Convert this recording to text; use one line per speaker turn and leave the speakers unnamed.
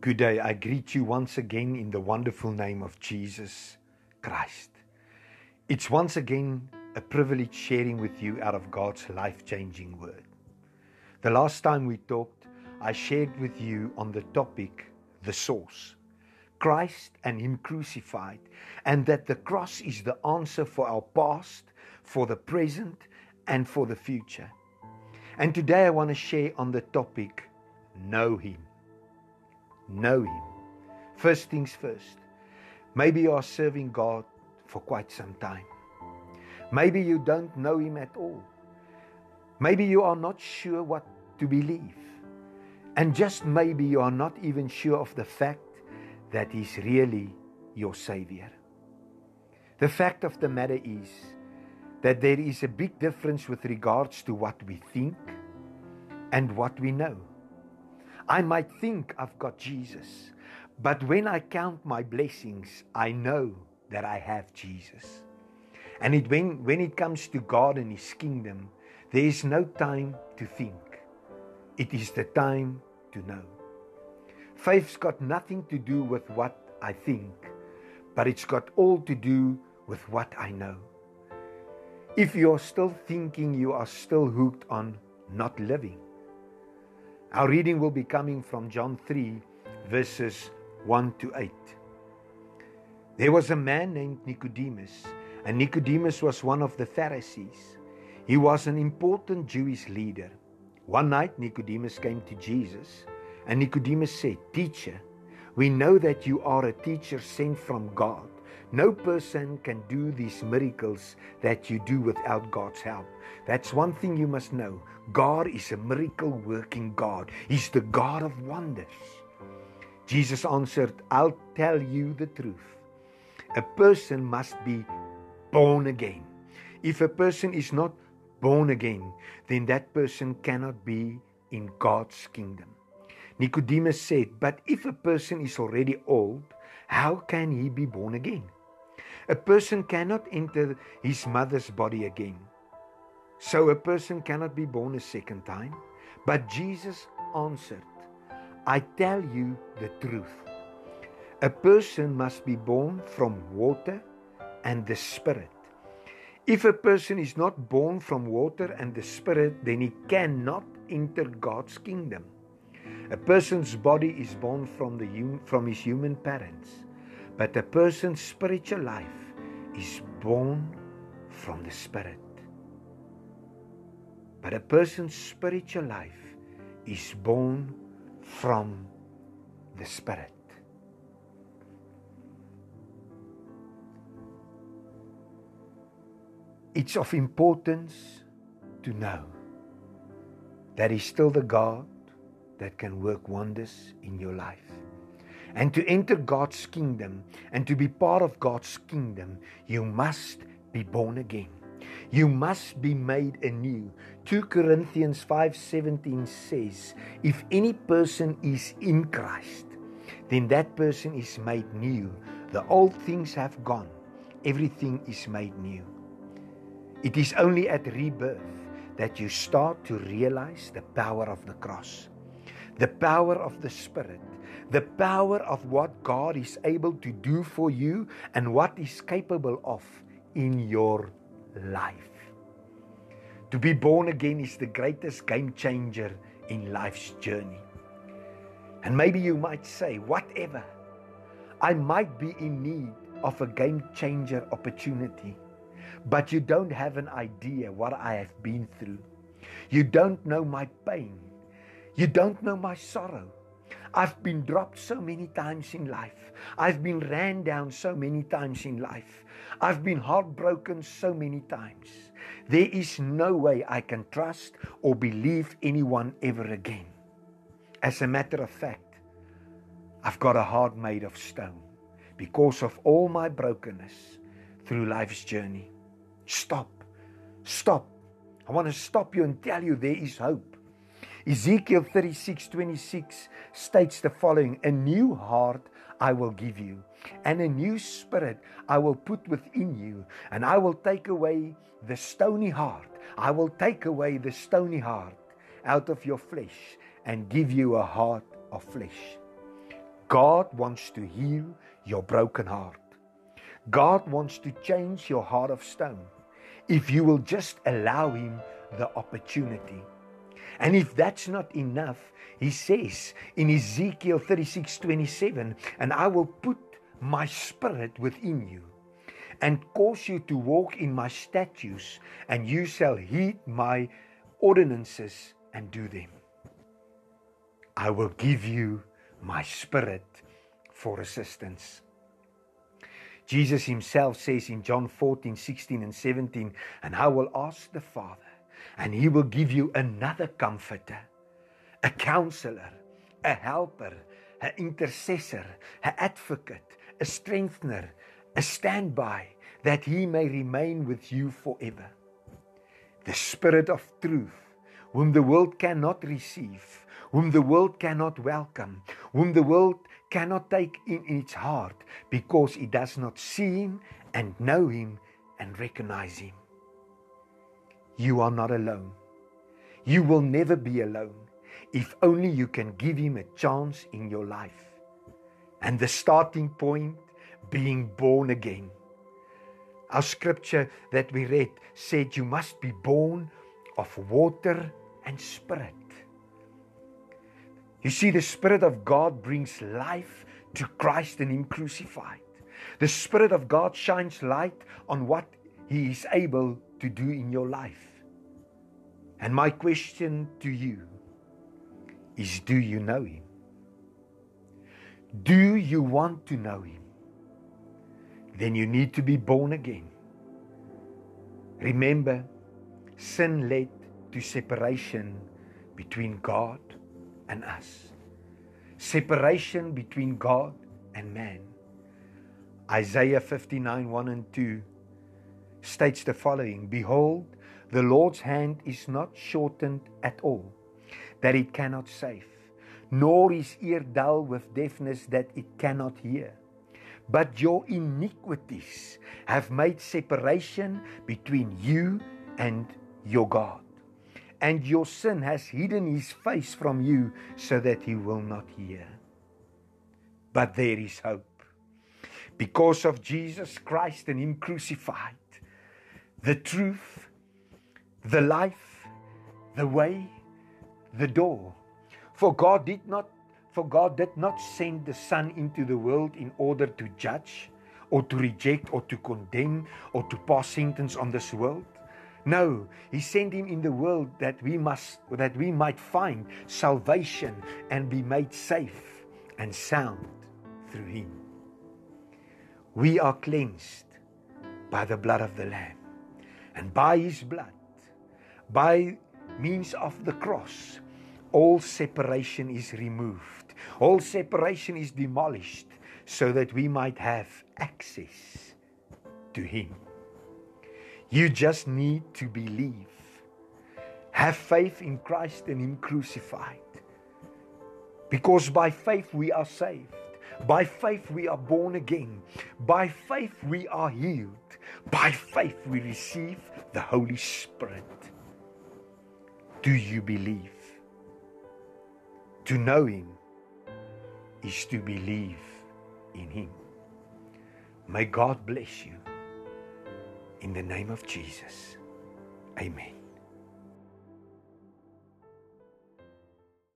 Good day. I greet you once again in the wonderful name of Jesus Christ. It's once again a privilege sharing with you out of God's life changing word. The last time we talked, I shared with you on the topic, the source. Christ and Him crucified, and that the cross is the answer for our past, for the present, and for the future. And today I want to share on the topic, know Him. Know Him. First things first. Maybe you are serving God for quite some time. Maybe you don't know Him at all. Maybe you are not sure what to believe. And just maybe you are not even sure of the fact that He's really your Savior. The fact of the matter is that there is a big difference with regards to what we think and what we know. I might think I've got Jesus, but when I count my blessings, I know that I have Jesus. And it, when, when it comes to God and His kingdom, there is no time to think. It is the time to know. Faith's got nothing to do with what I think, but it's got all to do with what I know. If you're still thinking, you are still hooked on not living. Our reading will be coming from John 3, verses 1 to 8. There was a man named Nicodemus, and Nicodemus was one of the Pharisees. He was an important Jewish leader. One night, Nicodemus came to Jesus and Nicodemus said, Teacher, we know that you are a teacher sent from God. No person can do these miracles that you do without God's help. That's one thing you must know. God is a miracle working God, He's the God of wonders. Jesus answered, I'll tell you the truth. A person must be born again. If a person is not born again, then that person cannot be in God's kingdom. Nicodemus said, But if a person is already old, how can he be born again? A person cannot enter his mother's body again. So a person cannot be born a second time. But Jesus answered, I tell you the truth. A person must be born from water and the Spirit. If a person is not born from water and the Spirit, then he cannot enter God's kingdom. A person's body is born from, the, from his human parents, but a person's spiritual life is born from the Spirit. But a person's spiritual life is born from the Spirit. It's of importance to know that He's still the God that can work wonders in your life. And to enter God's kingdom and to be part of God's kingdom, you must be born again. You must be made anew. 2 Corinthians 5:17 says, if any person is in Christ, then that person is made new. The old things have gone. Everything is made new. It is only at rebirth that you start to realize the power of the cross the power of the Spirit, the power of what God is able to do for you and what is capable of in your life. To be born again is the greatest game changer in life's journey. And maybe you might say, whatever, I might be in need of a game changer opportunity, but you don't have an idea what I have been through. You don't know my pain. You don't know my sorrow. I've been dropped so many times in life. I've been ran down so many times in life. I've been heartbroken so many times. There is no way I can trust or believe anyone ever again. As a matter of fact, I've got a heart made of stone because of all my brokenness through life's journey. Stop. Stop. I want to stop you and tell you there is hope. Ezekiel 36:26 states the following: A new heart I will give you, and a new spirit I will put within you, and I will take away the stony heart. I will take away the stony heart out of your flesh and give you a heart of flesh. God wants to heal your broken heart. God wants to change your heart of stone if you will just allow Him the opportunity. And if that's not enough, He says in Ezekiel 36 27, and I will put my spirit within you and cause you to walk in my statutes, and you shall heed my ordinances and do them. I will give you my spirit for assistance. Jesus himself says in John 14, 16, and 17, and I will ask the Father, and he will give you another comforter, a counselor, a helper, an intercessor, an advocate, a strengthener, a standby, that he may remain with you forever. The Spirit of truth, whom the world cannot receive, whom the world cannot welcome, whom the world cannot take in its heart because it does not see him and know him and recognize him. You are not alone. You will never be alone if only you can give him a chance in your life. And the starting point being born again. Our scripture that we read said you must be born of water and spirit. You see, the Spirit of God brings life to Christ and Him crucified. The Spirit of God shines light on what He is able to do in your life. And my question to you is Do you know Him? Do you want to know Him? Then you need to be born again. Remember, sin led to separation between God and us. Separation between God and man. Isaiah 59 1 and 2 states the following Behold, the Lord's hand is not shortened at all, that it cannot save, nor his ear dull with deafness that it cannot hear. But your iniquities have made separation between you and your God and your sin has hidden his face from you so that he will not hear. But there is hope. Because of Jesus Christ and him crucified, the truth, the life, the way, the door. For God did not for God did not send the Son into the world in order to judge or to reject or to condemn or to pass sentence on this world no, he sent him in the world that we must that we might find salvation and be made safe and sound through him. We are cleansed by the blood of the lamb and by his blood by means of the cross all separation is removed all separation is demolished so that we might have access to him you just need to believe. Have faith in Christ and Him crucified. Because by faith we are saved. By faith we are born again. By faith we are healed. By faith we receive the Holy Spirit. Do you believe? To know Him is to believe in Him. May God bless you. In the name of Jesus. Amen.